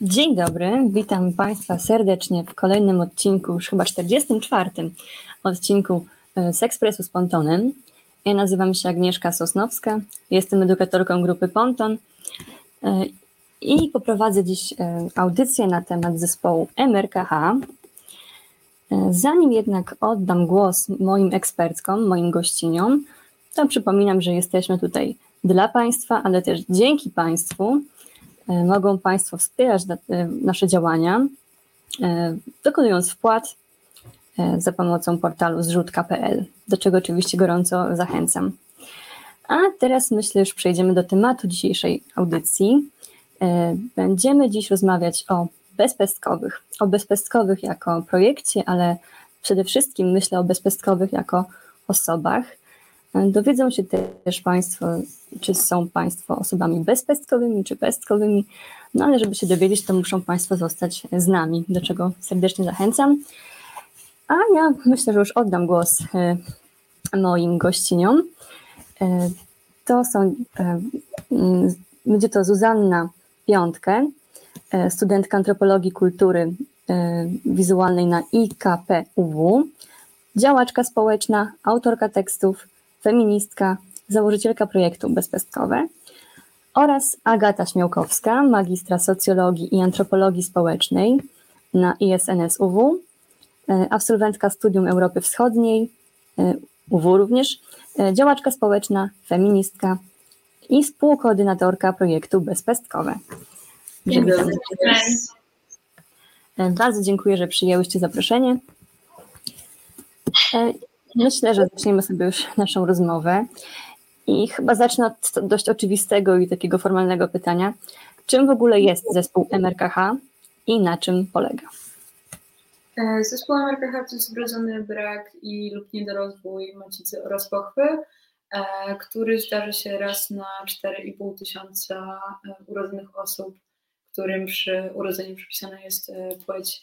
Dzień dobry, witam Państwa serdecznie w kolejnym odcinku, już chyba 44 odcinku e, z Ekspresu z Pontonem. Ja nazywam się Agnieszka Sosnowska, jestem edukatorką grupy Ponton e, i poprowadzę dziś e, audycję na temat zespołu MRKH. Zanim jednak oddam głos moim ekspertkom, moim gościniom, to przypominam, że jesteśmy tutaj dla Państwa, ale też dzięki Państwu. E, mogą Państwo wspierać e, nasze działania, e, dokonując wpłat za pomocą portalu zrzutka.pl, do czego oczywiście gorąco zachęcam. A teraz myślę, już przejdziemy do tematu dzisiejszej audycji. Będziemy dziś rozmawiać o bezpestkowych, o bezpestkowych jako projekcie, ale przede wszystkim myślę o bezpestkowych jako osobach. Dowiedzą się też Państwo, czy są Państwo osobami bezpestkowymi, czy pestkowymi, no ale żeby się dowiedzieć, to muszą Państwo zostać z nami, do czego serdecznie zachęcam. A ja myślę, że już oddam głos e, moim gościniom. E, to są, e, będzie to Zuzanna Piątkę, studentka antropologii kultury wizualnej na IKPUW, działaczka społeczna, autorka tekstów, feministka, założycielka projektu Bezpestkowe oraz Agata Śmiałkowska, magistra socjologii i antropologii społecznej na ISNS-UW, e, absolwentka Studium Europy Wschodniej, e, UW również, e, działaczka społeczna, feministka i współkoordynatorka projektu Bezpestkowe. Bardzo dziękuję, że przyjęłyście zaproszenie. Myślę, że zaczniemy sobie już naszą rozmowę. I chyba zacznę od dość oczywistego i takiego formalnego pytania. Czym w ogóle jest zespół MRKH i na czym polega? E, zespół MRKH to jest wrodzony brak i lub niedorozwój macicy oraz pochwy, e, który zdarzy się raz na 4,5 tysiąca e, urodzonych osób, którym przy urodzeniu przypisana jest płeć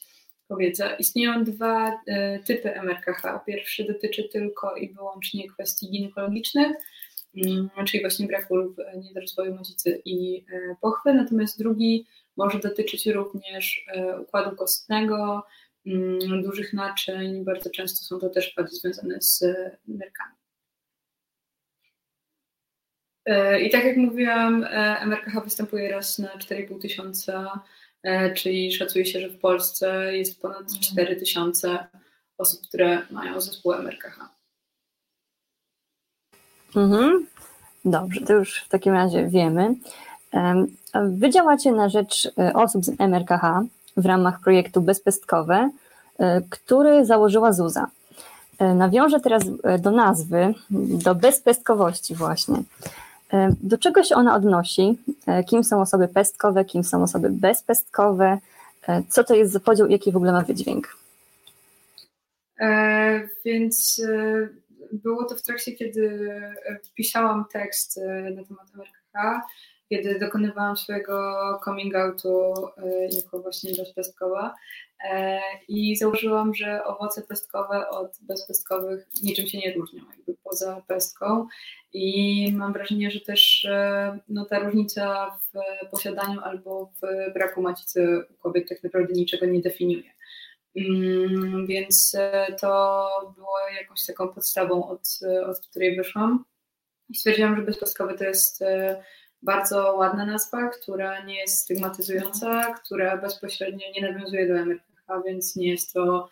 kobieca. Istnieją dwa typy MRKH. Pierwszy dotyczy tylko i wyłącznie kwestii ginekologicznych, Mm, czyli właśnie braku lub niedorozwoju macicy i e, pochwy. Natomiast drugi może dotyczyć również e, układu kostnego, mm, dużych naczyń. Bardzo często są to też wady związane z nerkami. E, I tak jak mówiłam, MRKH występuje raz na 4,5 tysiąca, czyli szacuje się, że w Polsce jest ponad 4 mhm. tysiące osób, które mają zespół MRKH. Mhm. Dobrze, to już w takim razie wiemy. Wy działacie na rzecz e, osób z MRKH w ramach projektu Bezpestkowe, e, który założyła Zuza. E, nawiążę teraz do nazwy, do bezpestkowości właśnie. Do czego się ona odnosi? Kim są osoby pestkowe, kim są osoby bezpestkowe? Co to jest za podział i jaki w ogóle ma wydźwięk? E, więc było to w trakcie, kiedy e, pisałam tekst e, na temat MRKH, kiedy dokonywałam swojego coming outu e, jako właśnie bezpestkowa i założyłam, że owoce pestkowe od bezpestkowych niczym się nie różnią, jakby poza pestką i mam wrażenie, że też no, ta różnica w posiadaniu albo w braku macicy u kobiet tak naprawdę niczego nie definiuje. Mm, więc e, to było jakąś taką podstawą, od, od której wyszłam. I stwierdziłam, że bezpaskowy to jest e, bardzo ładna nazwa, która nie jest stygmatyzująca, która bezpośrednio nie nawiązuje do MRKH, więc nie jest to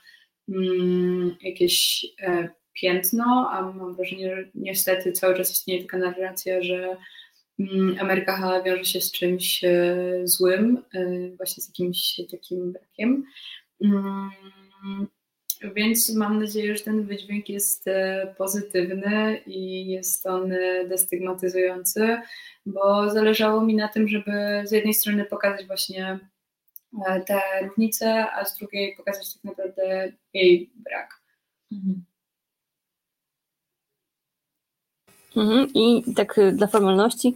mm, jakieś e, piętno, a mam wrażenie, że niestety cały czas istnieje taka narracja, że mm, MRKH wiąże się z czymś e, złym, e, właśnie z jakimś takim brakiem. Mm, więc mam nadzieję, że ten wydźwięk jest e, pozytywny i jest on destygmatyzujący, bo zależało mi na tym, żeby z jednej strony pokazać właśnie te różnice, a z drugiej pokazać tak naprawdę jej brak. Mhm. Mhm. I tak dla formalności,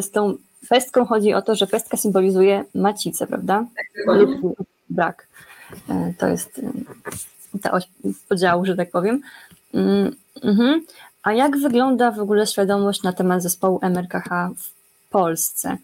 z tą pestką chodzi o to, że pestka symbolizuje macicę, prawda? Tak, lub brak. E, to jest e, ta oś podziału, że tak powiem. Mm, mhm. A jak wygląda w ogóle świadomość na temat zespołu MRKH w Polsce?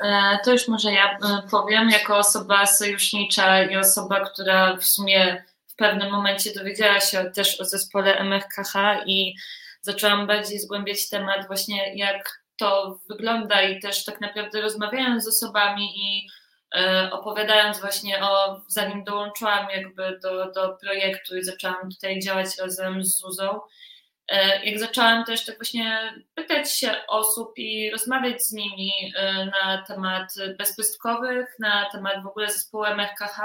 E, to już może ja e, powiem, jako osoba sojusznicza i osoba, która w sumie w pewnym momencie dowiedziała się też o zespole MFKH i zaczęłam bardziej zgłębiać temat właśnie jak to wygląda i też tak naprawdę rozmawiając z osobami i e, opowiadając właśnie o, zanim dołączyłam jakby do, do projektu i zaczęłam tutaj działać razem z Zuzą, jak zaczęłam też tak właśnie pytać się osób i rozmawiać z nimi e, na temat bezpestkowych, na temat w ogóle zespołu MFKH,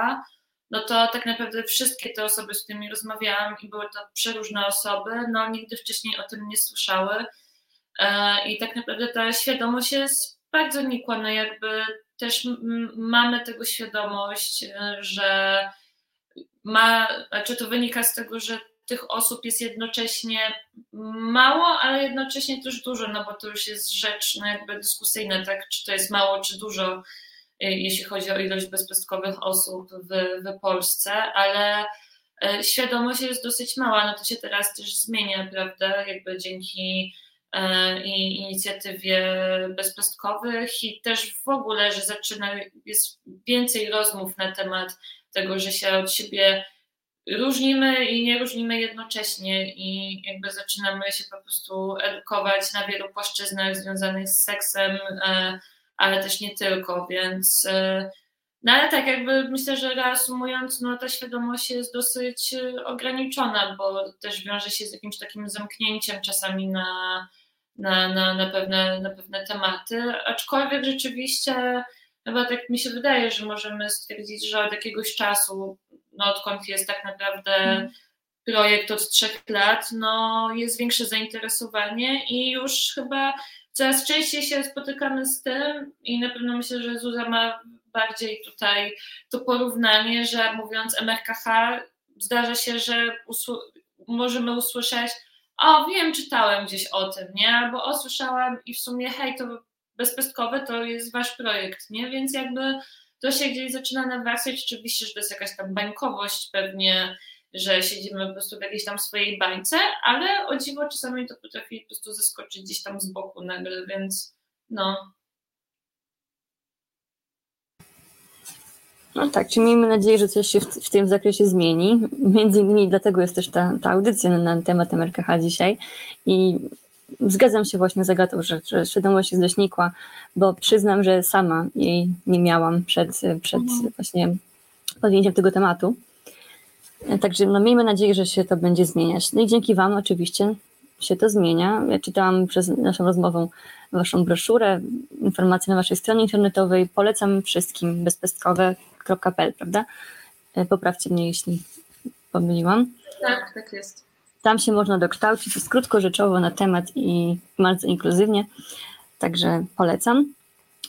no to tak naprawdę wszystkie te osoby, z którymi rozmawiałam i były to przeróżne osoby, no nigdy wcześniej o tym nie słyszały. E, i tak naprawdę ta świadomość jest bardzo nikła, no jakby też mamy tego świadomość, że ma, znaczy to wynika z tego, że tych osób jest jednocześnie mało, ale jednocześnie też dużo, no bo to już jest rzecz no jakby dyskusyjna, tak, czy to jest mało, czy dużo, y, jeśli chodzi o ilość bezpestkowych osób w, w Polsce, ale y, świadomość jest dosyć mała, no to się teraz też zmienia, prawda, jakby dzięki y, i inicjatywie bezpestkowych i też w ogóle, że zaczyna, jest więcej rozmów na temat tego, że się od siebie różnimy i nie różnimy jednocześnie i jakby zaczynamy się po prostu edukować na wielu płaszczyznach związanych z seksem, e, ale też nie tylko, więc e, no ale tak jakby myślę, że reasumując, no ta świadomość jest dosyć e, ograniczona, bo też wiąże się z jakimś takim zamknięciem czasami na, na, na, na, pewne, na pewne tematy, aczkolwiek rzeczywiście chyba tak mi się wydaje, że możemy stwierdzić, że od jakiegoś czasu no, odkąd jest tak naprawdę mhm. projekt od trzech lat, no, jest większe zainteresowanie i już chyba coraz częściej się spotykamy z tym i na pewno myślę, że Zuza ma bardziej tutaj to porównanie, że mówiąc MRKH zdarza się, że możemy usłyszeć o wiem, czytałem gdzieś o tym, nie? Albo o, i w sumie hej, to bezpestkowe to jest wasz projekt, nie? Więc jakby to się gdzieś zaczyna nawracać. Oczywiście, że to jest jakaś tam bańkowość pewnie, że siedzimy po prostu w jakiejś tam swojej bańce, ale o dziwo czasami to potrafi po prostu zaskoczyć gdzieś tam z boku nagle, więc no. No tak, czyli miejmy nadzieję, że coś się w, w, tym zakresie zmieni. Między innymi dlatego jest też ta, ta audycja na, na temat MRKH dzisiaj i zgadzam się właśnie z Agatą, że, że świadomość jest dość nikła, bo przyznam, że sama jej nie miałam przed, przed mhm. właśnie podjęciem tego tematu. Także no, miejmy nadzieję, że się to będzie zmieniać. No i dzięki Wam oczywiście się to zmienia. Ja czytałam przez naszą rozmowę Waszą broszurę, informacje na Waszej stronie internetowej. Polecam wszystkim bezpestkowe.pl, prawda? Poprawcie mnie, jeśli pomyliłam. Tak, tak jest. Tam się można dokształcić, jest krótko rzeczowo na temat i bardzo inkluzywnie, także polecam.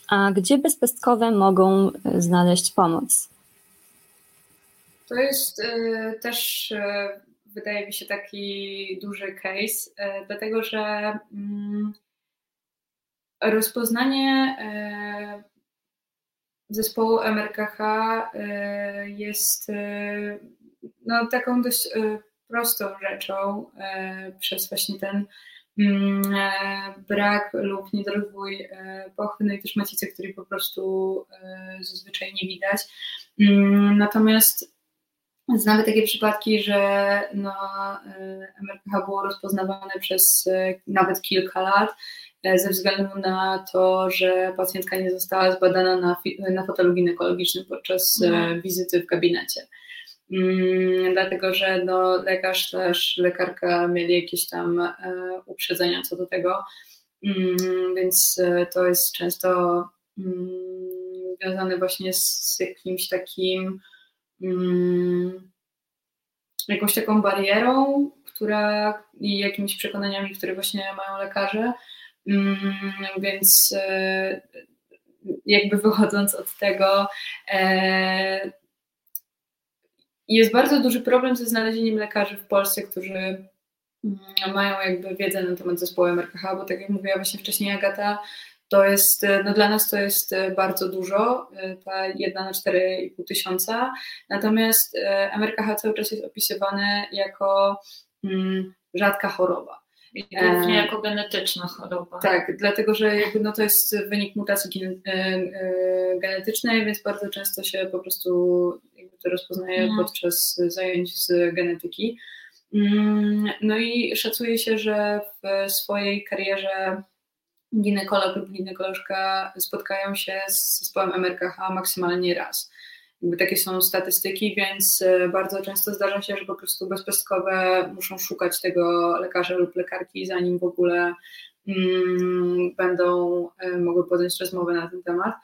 A gdzie bezpestkowe mogą e, znaleźć pomoc? To jest y, też, y, wydaje mi się, taki duży case, y, dlatego że y, rozpoznanie zespołu MRKH jest no, taką dość prostą rzeczą e, przez właśnie ten mm, e, brak lub niedorozwój e, pochwy, no i też macicy, której po prostu zazwyczaj nie widać. Mm, natomiast Znamy takie przypadki, że no, MRPH było rozpoznawane przez nawet kilka lat ze względu na to, że pacjentka nie została zbadana na, na fotolu ginekologicznym podczas mhm. wizyty w gabinecie. Mm, dlatego że no, lekarz też lekarka mieli jakieś tam e, uprzedzenia co do tego, mm, więc e, to jest często mm, związane właśnie z jakimś takim jakąś taką barierą, która i jakimiś przekonaniami, które właśnie mają lekarze, więc e, jakby wychodząc od tego, jest bardzo duży problem ze znalezieniem lekarzy w Polsce, którzy mm, mają jakby wiedzę na temat zespołu MRKH, bo tak jak mówiła właśnie wcześniej Agata, to jest, no dla nas to jest bardzo dużo, ta jedna na 4,5 tysiąca, natomiast MRKH cały czas jest opisywane jako mm, rzadka choroba. I głównie jako genetyczna choroba. Tak, dlatego że jakby no to jest wynik mutacji genetycznej, więc bardzo często się po prostu to rozpoznaje mm. podczas zajęć z genetyki. Mm, no i szacuje się, że w swojej karierze ginekolog lub ginekolożka spotkają się z zespołem MRKH maksymalnie raz. Jakby takie są statystyki, więc e, bardzo często zdarza się, że po prostu bezpestkowe muszą szukać tego lekarza lub lekarki, zanim w ogóle mm, będą e, mogły podjąć rozmowę na ten temat.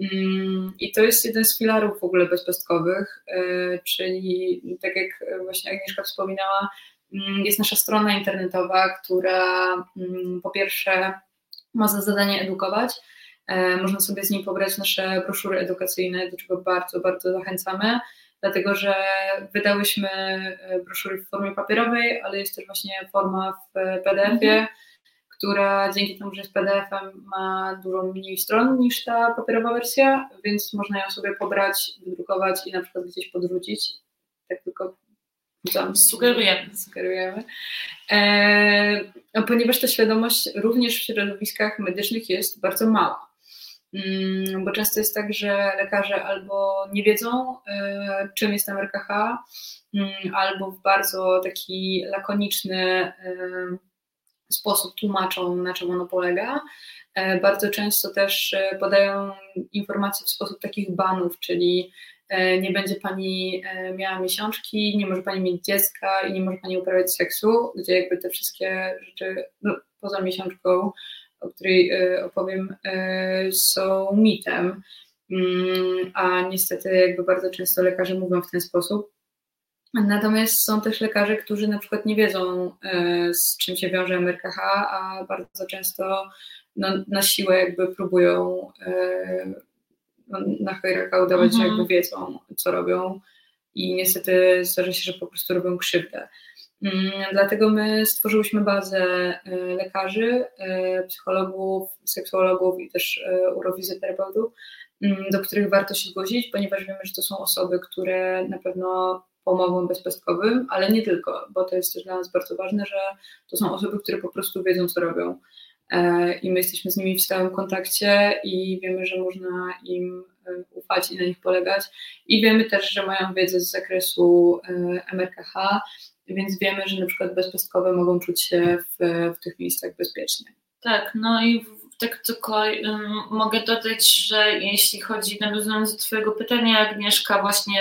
Mm, I to jest jeden z filarów w ogóle bezpestkowych, e, czyli tak jak właśnie Agnieszka wspominała, mm, jest nasza strona internetowa, która mm, po pierwsze ma za zadanie edukować. E, można sobie z niej pobrać nasze broszury edukacyjne, do czego bardzo, bardzo zachęcamy, dlatego że wydałyśmy e, broszury w formie papierowej, ale jest też właśnie forma w PDF-ie, mhm. Która dzięki temu, że jest PDF-em, ma dużo mniej stron niż ta papierowa wersja, więc można ją sobie pobrać, wydrukować i na przykład gdzieś podrzucić. Tak tylko Sugerujemy. Sugerujemy. E, no, ponieważ ta świadomość również w środowiskach medycznych jest bardzo mała. Mm, bo często jest tak, że lekarze albo nie wiedzą, e, czym jest MRKH, mm, albo w bardzo taki lakoniczny e, sposób tłumaczą, na czym ono polega. E, bardzo często też podają informacje w sposób takich banów, czyli E, nie będzie pani e, miała miesiączki, nie może pani mieć dziecka i nie może pani uprawiać seksu, gdzie jakby te wszystkie rzeczy, no, poza miesiączką, o której e, opowiem, są mitem. Mm, a niestety jakby bardzo często lekarze mówią w ten sposób. Natomiast są też lekarze, którzy na przykład nie wiedzą, z czym się wiąże MRKH, a bardzo często no, na siłę jakby próbują na chojraka udawać, mhm. że jakby wiedzą, co robią i niestety zdarza się, że po prostu robią krzywdę. Mm, dlatego my stworzyłyśmy bazę e, lekarzy, e, psychologów, seksuologów i też e, urowizjoterapeutów, mm, do których warto się zgłosić, ponieważ wiemy, że to są osoby, które na pewno pomogą bezpestkowym, ale nie tylko, bo to jest też dla nas bardzo ważne, że to są osoby, które po prostu wiedzą, co robią. E, i my jesteśmy z nimi w stałym kontakcie i wiemy, że można im e, ufać i na nich polegać. I wiemy też, że mają wiedzę z zakresu e, MRKH, więc wiemy, że na przykład bezpestkowe mogą czuć się w, w tych miejscach bezpiecznie. Tak, no i tak tylko um, mogę dodać, że jeśli chodzi, nawiązując do Twojego pytania, Agnieszka, właśnie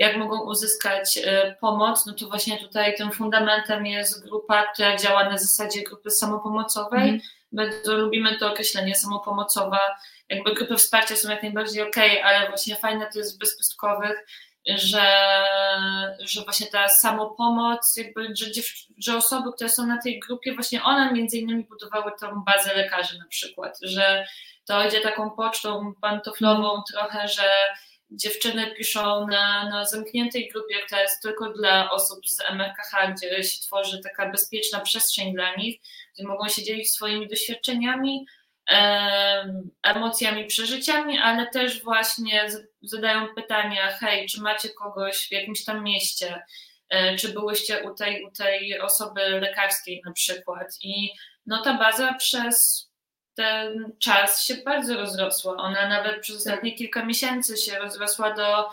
jak mogą uzyskać y, pomoc, no to właśnie tutaj tym fundamentem jest grupa, która działa na zasadzie grupy samopomocowej. Mm. Bardzo lubimy to określenie samopomocowa. Jakby grupy wsparcia są jak najbardziej ok, ale właśnie fajne to jest w bezpustkowych, że, że właśnie ta samopomoc, jakby, że, że osoby, które są na tej grupie, właśnie one między innymi budowały tą bazę lekarzy na przykład, że to idzie taką pocztą pantoflową trochę, że dziewczyny piszą na, na zamkniętej grupie, która jest tylko dla osób z MRKH, gdzie się tworzy taka bezpieczna przestrzeń dla nich, gdzie mogą się dzielić swoimi doświadczeniami, emocjami, przeżyciami, ale też właśnie zadają pytania, hej, czy macie kogoś w jakimś tam mieście, e, czy byłyście u tej, u tej osoby lekarskiej na przykład. I no ta baza przez ten czas się bardzo rozrosła. Ona nawet przez ostatnie kilka miesięcy się rozrosła do,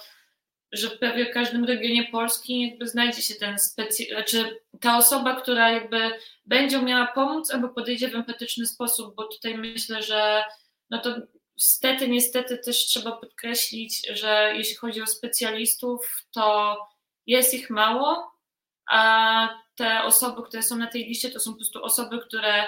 że w każdym regionie Polski jakby znajdzie się ten specjalny, znaczy ta osoba, która jakby będzie miała pomóc albo podejdzie w empatyczny sposób, bo tutaj myślę, że no to Niestety, niestety też trzeba podkreślić, że jeśli chodzi o specjalistów, to jest ich mało, a te osoby, które są na tej liście, to są po prostu osoby, które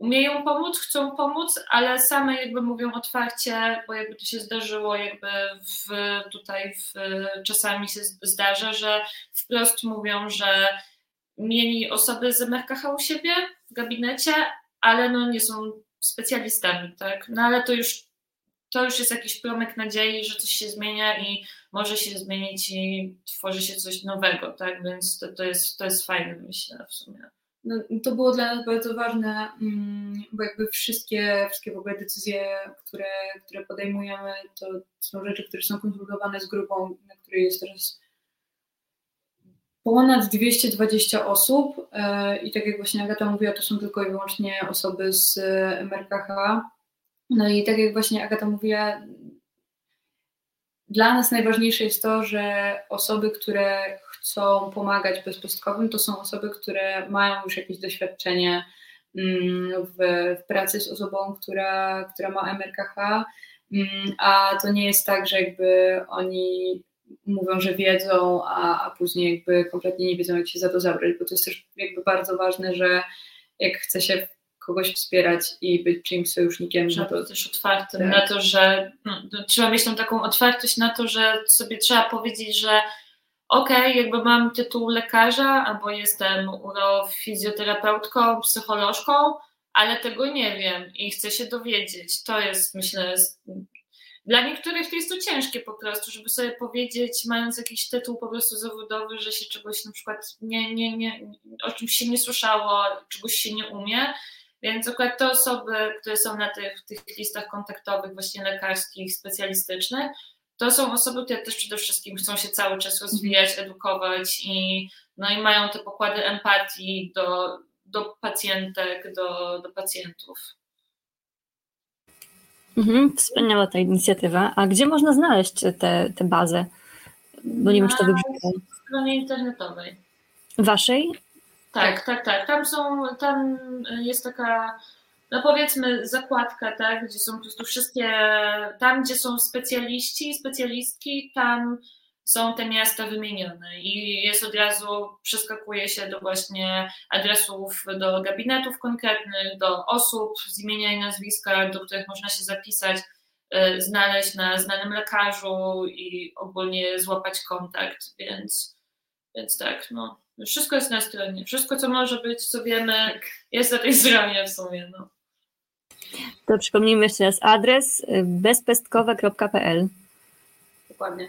umieją pomóc, chcą pomóc, ale same jakby mówią otwarcie, bo jakby to się zdarzyło, jakby w, tutaj w, czasami się zdarza, że wprost mówią, że mieli osoby z MRKH u siebie w gabinecie, ale no nie są specjalistami, tak? No ale to już to już jest jakiś promyk nadziei, że coś się zmienia i może się zmienić i tworzy się coś nowego, tak? Więc to, to, jest, to jest fajne, myślę, w sumie no, to było dla nas bardzo ważne, mm, bo jakby wszystkie, wszystkie w ogóle decyzje, które, które podejmujemy, to są rzeczy, które są konsultowane z grupą, na której jest teraz ponad 220 osób i tak jak właśnie Agata mówiła, to są tylko i wyłącznie osoby z MRKH. No i tak jak właśnie Agata mówiła, dla nas najważniejsze jest to, że osoby, które chcą pomagać bezpestkowym, to są osoby, które mają już jakieś doświadczenie mm, w, w pracy z osobą, która, która ma MRKH, mm, a to nie jest tak, że jakby oni mówią, że wiedzą, a, a później jakby kompletnie nie wiedzą, jak się za to zabrać, bo to jest też jakby bardzo ważne, że jak chce się kogoś wspierać i być czyimś sojusznikiem. Trzeba to, być też otwartym tak. na to, że no, trzeba mieć tą taką otwartość na to, że sobie trzeba powiedzieć, że okay, jakby mam tytuł lekarza, albo jestem urofizjoterapeutką, psycholożką, ale tego nie wiem i chcę się dowiedzieć. To jest, myślę, dla niektórych to jest to ciężkie po prostu, żeby sobie powiedzieć, mając jakiś tytuł po prostu zawodowy, że się czegoś na przykład nie, nie, nie, o czymś się nie słyszało, czegoś się nie umie. Więc akurat te osoby, które są na tych, tych listach kontaktowych, właśnie lekarskich, specjalistycznych, to są osoby, które też przede wszystkim chcą się cały czas rozwijać, edukować i, no i mają te pokłady empatii do, do pacjentek, do, do pacjentów. Mhm, wspaniała ta inicjatywa. A gdzie można znaleźć tę te, bazę? Bo nie wiem, czy to wybrzmiało. Na stronie internetowej. Waszej? Tak, tak, tak. Tam są, tam jest taka, no powiedzmy, zakładka, tak, gdzie są po prostu wszystkie, tam gdzie są specjaliści, specjalistki, tam są te miasta wymienione i jest od razu, przeskakuje się do właśnie adresów, do gabinetów konkretnych, do osób z imienia i nazwiska, do których można się zapisać, y, znaleźć na znanym lekarzu i ogólnie złapać kontakt, więc, więc tak, no. Wszystko jest na stronie. Wszystko, co może być, co wiemy, tak. jest na tej stronie w sumie. No. To przypomnijmy jeszcze raz adres y, bezpestkowe.pl. Dokładnie.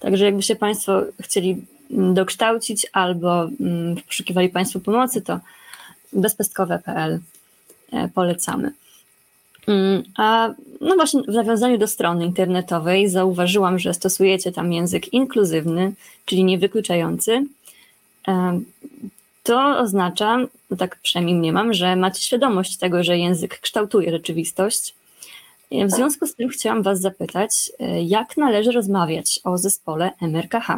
Także jakby się Państwo chcieli mm, dokształcić albo mm, poszukiwali Państwo pomocy, to bezpestkowe.pl e, polecamy. Mm, a no właśnie w nawiązaniu do strony internetowej zauważyłam, że stosujecie tam język inkluzywny, czyli niewykluczający. To oznacza, no tak przynajmniej mnie mam, że macie świadomość tego, że język kształtuje rzeczywistość w związku z tym chciałam Was zapytać, e, jak należy rozmawiać o zespole MRKH?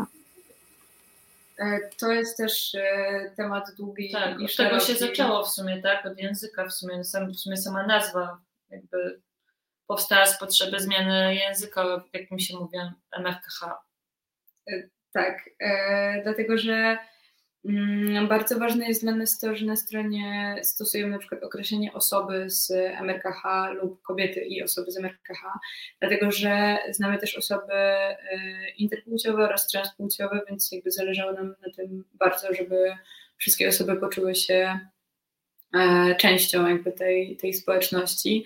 E, to jest też e, temat długi. Tak, od tego się zaczęło w sumie, tak? Od języka w sumie, sam, w sumie sama nazwa jakby powstała z potrzeby zmiany języka, jak mi się mówi, MRKH. Tak, e, dlatego że bardzo ważne jest dla nas to, że na stronie stosujemy na przykład określenie osoby z MRKH lub kobiety i osoby z MRKH, dlatego że znamy też osoby e, interpłciowe oraz transpłciowe, więc jakby zależało nam na tym bardzo, żeby wszystkie osoby poczuły się e, częścią jakby tej, tej społeczności.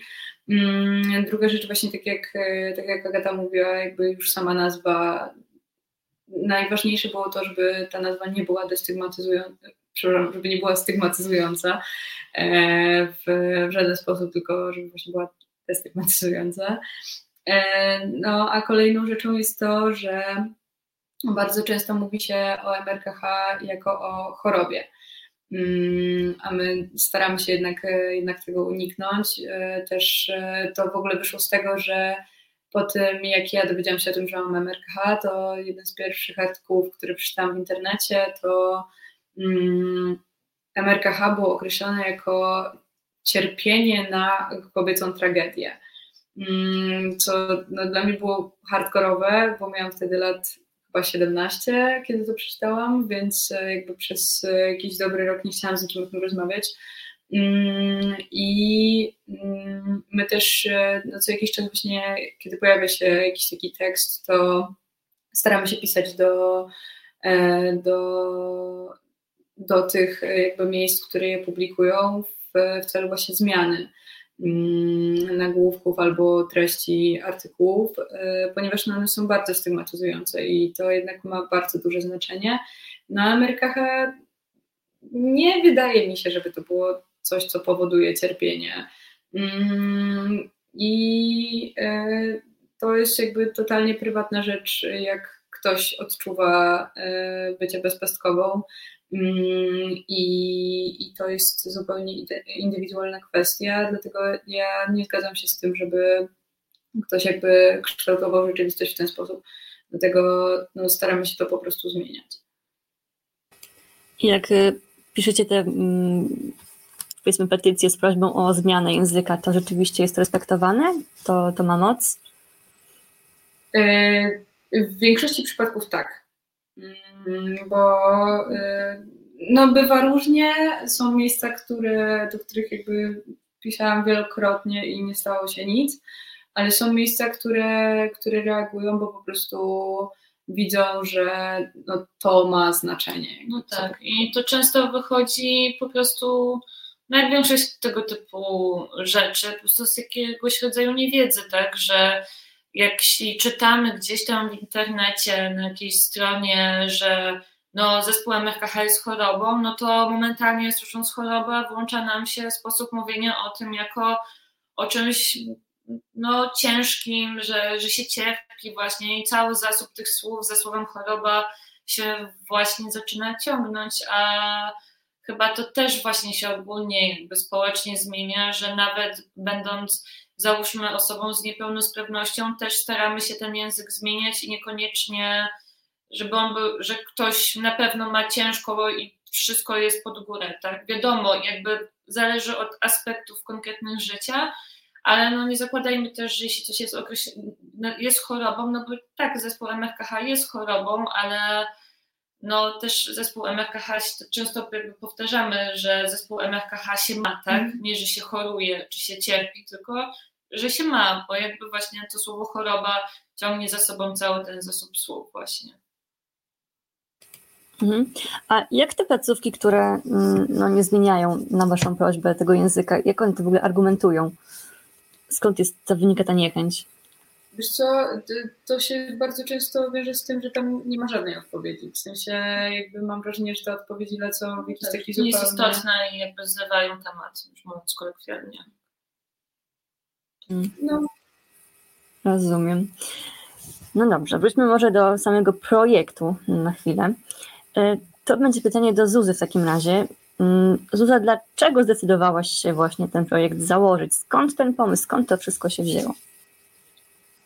Mm, druga rzecz właśnie tak jak, e, tak jak Agata mówiła, jakby już sama nazwa najważniejsze było to, żeby ta nazwa nie była destygmatyzująca, żeby nie była stygmatyzująca e, w, w żaden sposób, tylko żeby właśnie była destygmatyzująca. E, no a kolejną rzeczą jest to, że bardzo często mówi się o MRKH jako o chorobie. Mm, a my staramy się jednak, jednak tego uniknąć. E, też to w ogóle wyszło z tego, że po tym, jak ja dowiedziałam się o tym, że mam MRKH, to jeden z pierwszych artykułów, który przeczytałam w internecie, to mm, MRKH było określone jako cierpienie na kobiecą tragedię. Mm, co no, dla mnie było hardkorowe, bo miałam wtedy lat chyba 17, kiedy to przeczytałam, więc e, jakby przez e, jakiś dobry rok nie chciałam z nikim o tym rozmawiać. Mm, I mm, my też e, no, co jakiś czas właśnie, kiedy pojawia się jakiś taki tekst, to staramy się pisać do, e, do, do tych e, jakby miejsc, które je publikują w, w celu właśnie zmiany mm, nagłówków albo treści artykułów, ponieważ no, one są bardzo stygmatyzujące i to jednak ma bardzo duże znaczenie. Na Amerykach nie wydaje mi się, żeby to było coś, co powoduje cierpienie. I e, to jest jakby totalnie prywatna rzecz, jak ktoś odczuwa bycie bezpestkową. Mm, I, I to jest zupełnie indywidualna kwestia, dlatego ja nie zgadzam się z tym, żeby ktoś jakby kształtował rzeczywistość w ten sposób. Dlatego no, staramy się to po prostu zmieniać. Jak y, piszecie te mm, powiedzmy petycje z prośbą o zmianę języka, to rzeczywiście jest respektowane? To, to ma moc? Y, w większości przypadków tak. Mm, bo y, no bywa różnie. Są miejsca, które, do których jakby pisałam wielokrotnie i nie stało się nic ale są miejsca, które, które reagują, bo po prostu widzą, że no, to ma znaczenie. No tak, i to często wychodzi po prostu, no jak większość tego typu rzeczy, po prostu z jakiegoś rodzaju niewiedzy, tak, że jak czytamy gdzieś tam w internecie, na jakiejś stronie, że no, zespół MRKH jest chorobą, no to momentalnie słysząc chorobę włącza nam się sposób mówienia o tym jako o czymś no, ciężkim, że, że się cierpi właśnie i cały zasób tych słów za słowem choroba się właśnie zaczyna ciągnąć, a chyba to też właśnie się ogólnie jakby społecznie zmienia, że nawet będąc załóżmy osobą z niepełnosprawnością, też staramy się ten język zmieniać i niekoniecznie, żeby on był, że ktoś na pewno ma ciężko i wszystko jest pod górę, tak? Wiadomo, jakby zależy od aspektów konkretnych życia, ale no nie zakładajmy też, że jeśli coś jest, no jest chorobą, no bo tak, zespół MRKH jest chorobą, ale no też zespół MRKH, często powtarzamy, że zespół MRKH się ma, tak? Mm. Nie, że się choruje, czy się cierpi, tylko że się ma, bo jakby właśnie to słowo choroba ciągnie za sobą cały ten zasób słów właśnie. Mhm. A jak te placówki, które mm, no, nie zmieniają na Waszą prośbę tego języka, jak one to w ogóle argumentują? skąd jest, to wynika ta niechęć? Wiesz co, to się bardzo często wiąże z tym, że tam nie ma żadnej odpowiedzi. W sensie jakby mam wrażenie, że te odpowiedzi lecą w jakiś tak, taki zupełnie... Nie jest istotne i jakby zlewają temat, już mówiąc kolokwialnie. Mm. No. Rozumiem. No dobrze, wróćmy może do samego projektu na chwilę. E, to będzie pytanie do Zuzy w takim razie. Mm, Zuza, dlaczego zdecydowałaś się właśnie ten projekt założyć? Skąd ten pomysł? Skąd to wszystko się wzięło?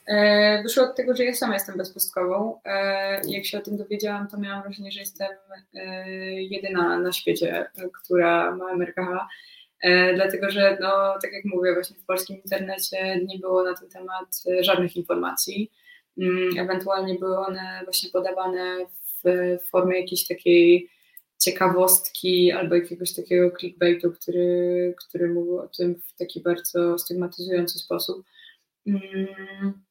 E, wyszło od tego, że ja sama jestem bezpustkową. E, jak się o tym dowiedziałam, to miałam wrażenie, że jestem e, jedyna na świecie, która ma MRKH. Dlatego, że no, tak jak mówię, właśnie w polskim internecie nie było na ten temat żadnych informacji. Mm, ewentualnie były one właśnie podawane w formie jakiejś takiej ciekawostki albo jakiegoś takiego clickbaitu, który, który mówił o tym w taki bardzo stygmatyzujący sposób. Mm,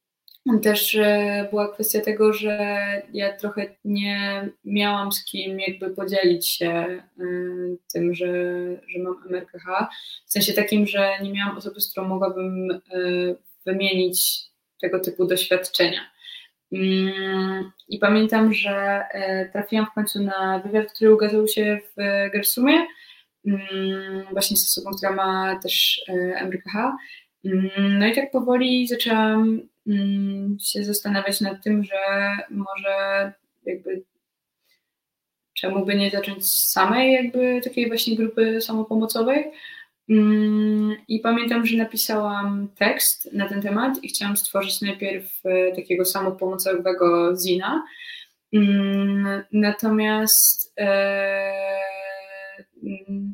też była kwestia tego, że ja trochę nie miałam z kim jakby podzielić się y, tym, że, że mam MRKH, w sensie takim, że nie miałam osoby, z którą mogłabym y, wymienić tego typu doświadczenia. Mm, I pamiętam, że e, trafiłam w końcu na wywiad, który ukazał się w Gersumie, mm, właśnie z osobą, która ma też e, MRKH. Mm, no i tak powoli zaczęłam się zastanawiać nad tym, że może jakby czemu by nie zacząć samej jakby takiej właśnie grupy samopomocowej. Mm, I pamiętam, że napisałam tekst na ten temat i chciałam stworzyć najpierw e, takiego samopomocowego zina. Mm, natomiast e,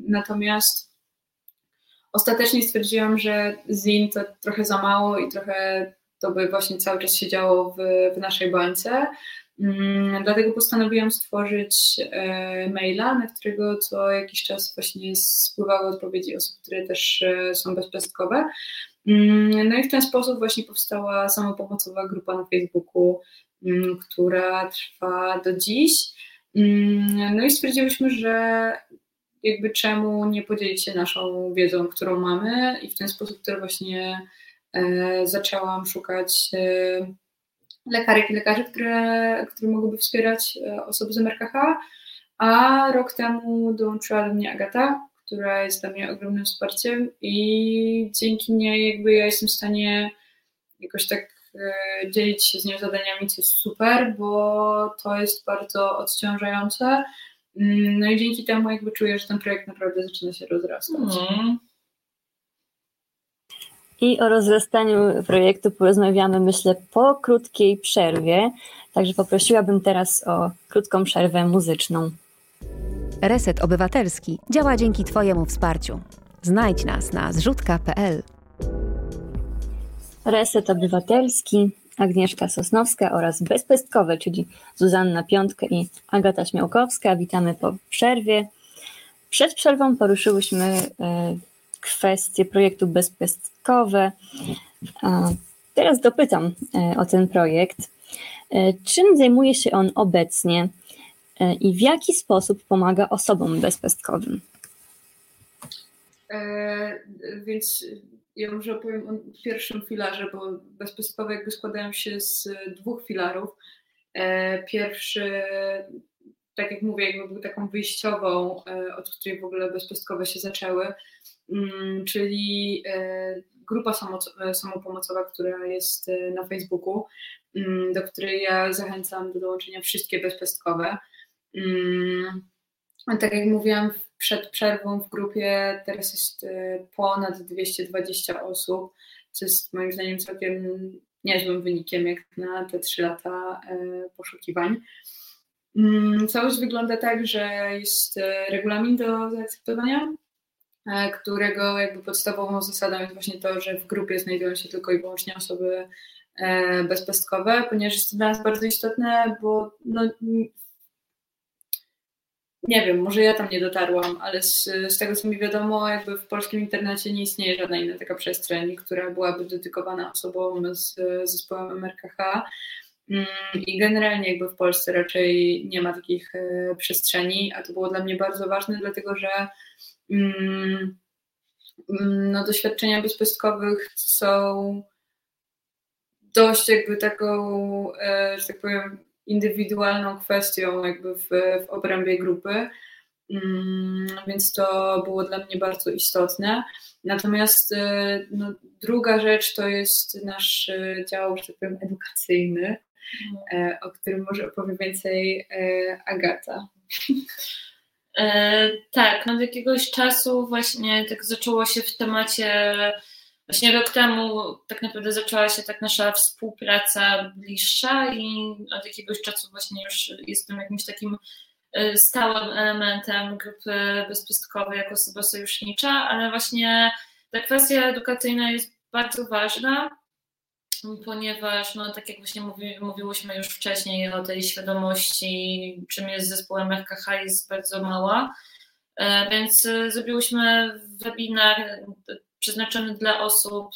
natomiast ostatecznie stwierdziłam, że zin to trochę za mało i trochę to by właśnie cały czas się działo w, w naszej bańce. Mm, dlatego postanowiłam stworzyć e, maila, na którego co jakiś czas właśnie spływały odpowiedzi osób, które też e, są bezpestkowe. Mm, no i w ten sposób właśnie powstała samopomocowa grupa na Facebooku, mm, która trwa do dziś. No i stwierdziłyśmy, że jakby czemu nie podzielić się naszą wiedzą, którą mamy i w ten sposób też właśnie zaczęłam szukać lekarek i lekarzy, które, które mogłyby wspierać e, osoby z MRKH, a rok temu dołączyła do mnie Agata, która jest dla mnie ogromnym wsparciem i dzięki niej jakby ja jestem w stanie jakoś tak dzielić się z nią zadaniami, co jest super, bo to jest bardzo odciążające. Mm, no i dzięki temu jakby czuję, że ten projekt naprawdę zaczyna się rozrastać. Mm. I o rozrastaniu projektu porozmawiamy, myślę, po krótkiej przerwie. Także poprosiłabym teraz o krótką przerwę muzyczną. Reset Obywatelski działa dzięki Twojemu wsparciu. Znajdź nas na zrzutka.pl. Reset Obywatelski, Agnieszka Sosnowska oraz Bezpestkowe, czyli Zuzanna Piątka i Agata Śmiałkowska. Witamy po przerwie. Przed przerwą poruszyłyśmy e, kwestie projektu Bezpestkowe. Teraz dopytam e, o ten projekt. E, czym zajmuje się on obecnie i w jaki sposób pomaga osobom bezpestkowym? E, więc ja może opowiem o pierwszym filarze, bo bezpestkowe jakby składają się z dwóch filarów. E, pierwszy, tak jak mówię, jakby był taką wyjściową, e, od której w ogóle bezpestkowe się zaczęły, mm, czyli grupa samopomocowa, która jest na Facebooku, mm, do której ja zachęcam do dołączenia wszystkie bezpestkowe. Mm, tak jak mówiłam przed przerwą w grupie, teraz jest ponad 220 osób, co jest moim zdaniem całkiem niezłym wynikiem jak na te trzy lata poszukiwań. Mm, całość wygląda tak, że jest y, regulamin do zaakceptowania, którego jakby podstawową zasadą jest właśnie to, że w grupie znajdują się tylko i wyłącznie osoby bezpestkowe, ponieważ jest to dla nas bardzo istotne, bo no, nie wiem, może ja tam nie dotarłam, ale z, z, tego co mi wiadomo, jakby w polskim internecie nie istnieje żadna inna taka przestrzeń, która byłaby dedykowana osobom z zespołem MRKH. Mm, I generalnie jakby w Polsce raczej nie ma takich e, przestrzeni, a to było dla mnie bardzo ważne, dlatego że mm, mm, no, doświadczenia bezpestkowych są dość jakby taką, e, że tak powiem, indywidualną kwestią jakby w, w obrębie grupy, więc to było dla mnie bardzo istotne. Natomiast y, no, druga rzecz to jest nasz dział, że tak powiem, edukacyjny. O którym może opowie więcej e, Agata. E, tak, no od jakiegoś czasu właśnie tak zaczęło się w temacie Właśnie rok temu tak naprawdę zaczęła się tak nasza współpraca bliższa i od jakiegoś czasu właśnie już jestem jakimś takim e, stałym elementem grupy bezpestkowej jako osoba sojusznicza, ale właśnie ta kwestia edukacyjna jest bardzo ważna, ponieważ, no, tak jak właśnie mówi, mówiłyśmy już wcześniej o tej świadomości, czym jest zespół MRKH, jest bardzo mała. E, więc e, zrobiłyśmy webinar przeznaczony dla osób,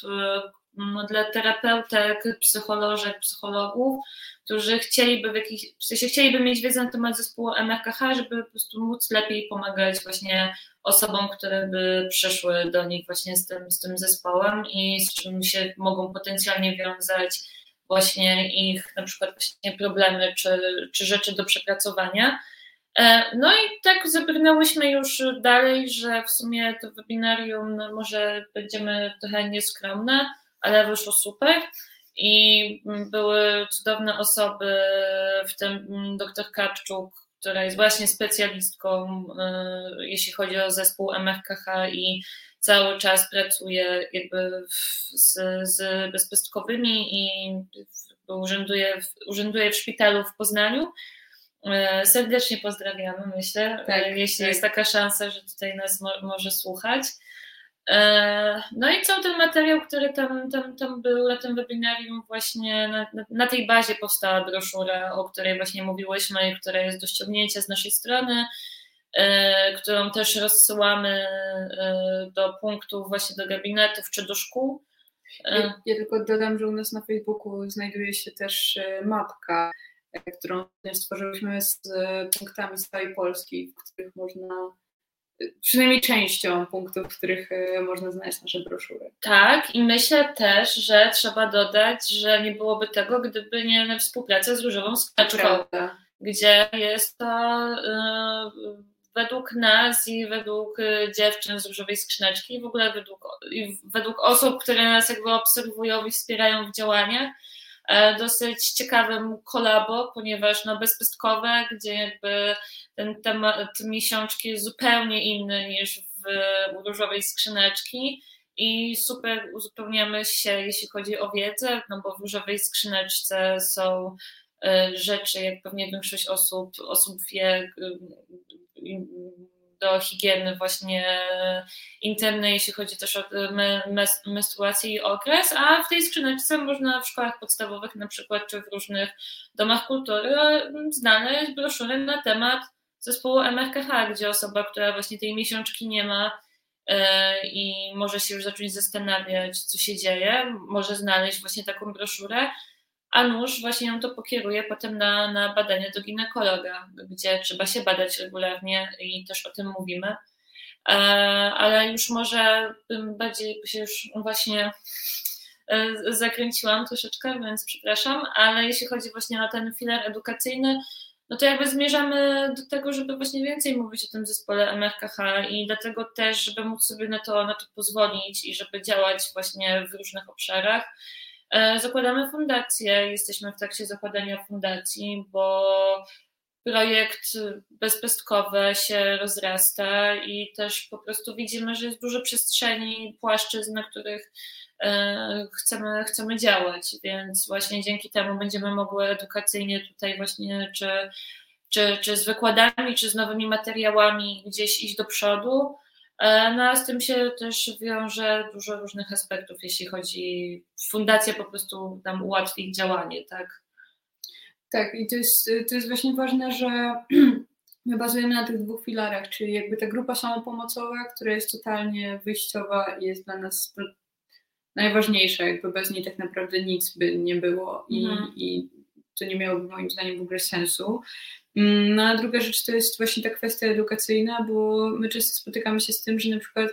no, dla terapeutek, psycholożek, psychologów, którzy chcieliby w jakiś, w sensie chcieliby mieć wiedzę na temat zespołu MRKH, żeby po prostu móc lepiej pomagać właśnie osobom, które by przyszły do nich właśnie z tym, z tym zespołem i z czym się mogą potencjalnie wiązać właśnie ich na przykład właśnie problemy czy, czy rzeczy do przepracowania. E, no i tak zabrnęłyśmy już dalej, że w sumie to webinarium no może będziemy trochę nieskromne, ale wyszło super i były cudowne osoby, w tym dr Karczuk, która jest właśnie specjalistką, e, jeśli chodzi o zespół MRKH i cały czas pracuje jakby z, z bezpestkowymi i urzęduje, urzęduje w szpitalu w Poznaniu E, serdecznie pozdrawiamy, myślę, tak, e, jeśli tak. jest taka szansa, że tutaj nas mo może słuchać. E, no i cały ten materiał, który tam, tam, tam był na tym webinarium, właśnie na, na, tej bazie powstała broszura, o której właśnie mówiłyśmy i która jest do ściągnięcia z naszej strony, którą też rozsyłamy do punktów, właśnie do gabinetów czy do szkół. Ja, ja tylko dodam, że u nas na Facebooku znajduje się też mapka którą stworzyliśmy z punktami z całej Polski, w których można przynajmniej częścią punktów, w których e, można znaleźć nasze broszury. Tak, i myślę też, że trzeba dodać, że nie byłoby tego, gdyby nie współpraca z Różową Skrzeczką, gdzie jest to yy, według nas i według e, dziewczyn z Różowej Skrzyneczki i w ogóle według, i według osób, które nas jakby obserwują i wspierają w działaniach, dosyć ciekawym kolabo, ponieważ no bezpestkowe, gdzie jakby ten temat miesiączki jest zupełnie inny niż w różowej skrzyneczki. I super uzupełniamy się, jeśli chodzi o wiedzę, no bo w różowej skrzyneczce są e, rzeczy, jak pewnie większość osób, osób wie, do higieny właśnie intymnej, jeśli chodzi też o menstruację i okres, a w tej skrzyneczce można w szkołach podstawowych na przykład, czy w różnych domach kultury znaleźć broszury na temat zespołu MRKH, gdzie osoba, która właśnie tej miesiączki nie ma, E, i może się już zacząć zastanawiać, co się dzieje, może znaleźć właśnie taką broszurę, a nóż właśnie ją to pokieruje potem na, na badania do ginekologa, gdzie trzeba się badać regularnie i też o tym mówimy. E, ale już może bardziej się już właśnie e, zakręciłam troszeczkę, więc przepraszam, ale jeśli chodzi właśnie o ten filar edukacyjny, no to jakby zmierzamy do tego, żeby właśnie więcej mówić o tym zespole MRKH i dlatego też, żeby móc sobie na to, na to pozwolić i żeby działać właśnie w różnych obszarach. E, zakładamy fundację, jesteśmy w trakcie zakładania fundacji, bo projekt bezpestkowy się rozrasta i też po prostu widzimy, że jest dużo przestrzeni, płaszczyzn, na których E, chcemy, chcemy działać, więc właśnie dzięki temu będziemy mogły edukacyjnie tutaj właśnie czy, czy, czy z wykładami, czy z nowymi materiałami gdzieś iść do przodu. E, no a z tym się też wiąże dużo różnych aspektów, jeśli chodzi, fundacja po prostu nam ułatwi działanie, tak? Tak, i to jest, to jest właśnie ważne, że my bazujemy na tych dwóch filarach, czyli jakby ta grupa samopomocowa, która jest totalnie wyjściowa i jest dla nas najważniejsza, jakby bez niej tak naprawdę nic by nie było i, mhm. i to nie miałoby moim zdaniem w ogóle sensu. Mm, no a druga rzecz to jest właśnie ta kwestia edukacyjna, bo my często spotykamy się z tym, że na przykład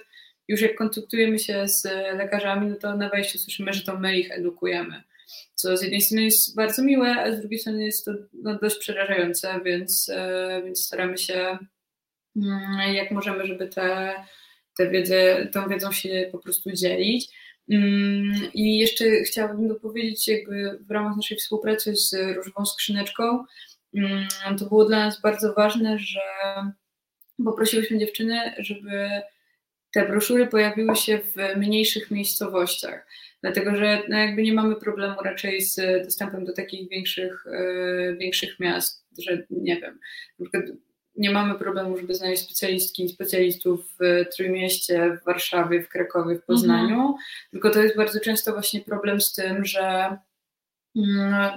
już jak kontaktujemy się z lekarzami, no to na wejściu słyszymy, że to my ich edukujemy. Co z jednej strony jest bardzo miłe, a z drugiej strony jest to no, dość przerażające, więc, e, więc staramy się mm, jak możemy, żeby te, te wiedzę, tą wiedzą się po prostu dzielić. Mm, I jeszcze chciałabym dopowiedzieć, jakby w ramach naszej współpracy z Różową Skrzyneczką, to było dla nas bardzo ważne, że poprosiłyśmy dziewczyny, żeby te broszury pojawiły się w mniejszych miejscowościach, dlatego że no jakby nie mamy problemu raczej z dostępem do takich większych, e, większych miast, że nie wiem, nie mamy problemu, żeby znaleźć specjalistki i specjalistów w Trójmieście, w Warszawie, w Krakowie, w Poznaniu, mhm. tylko to jest bardzo często właśnie problem z tym, że mm,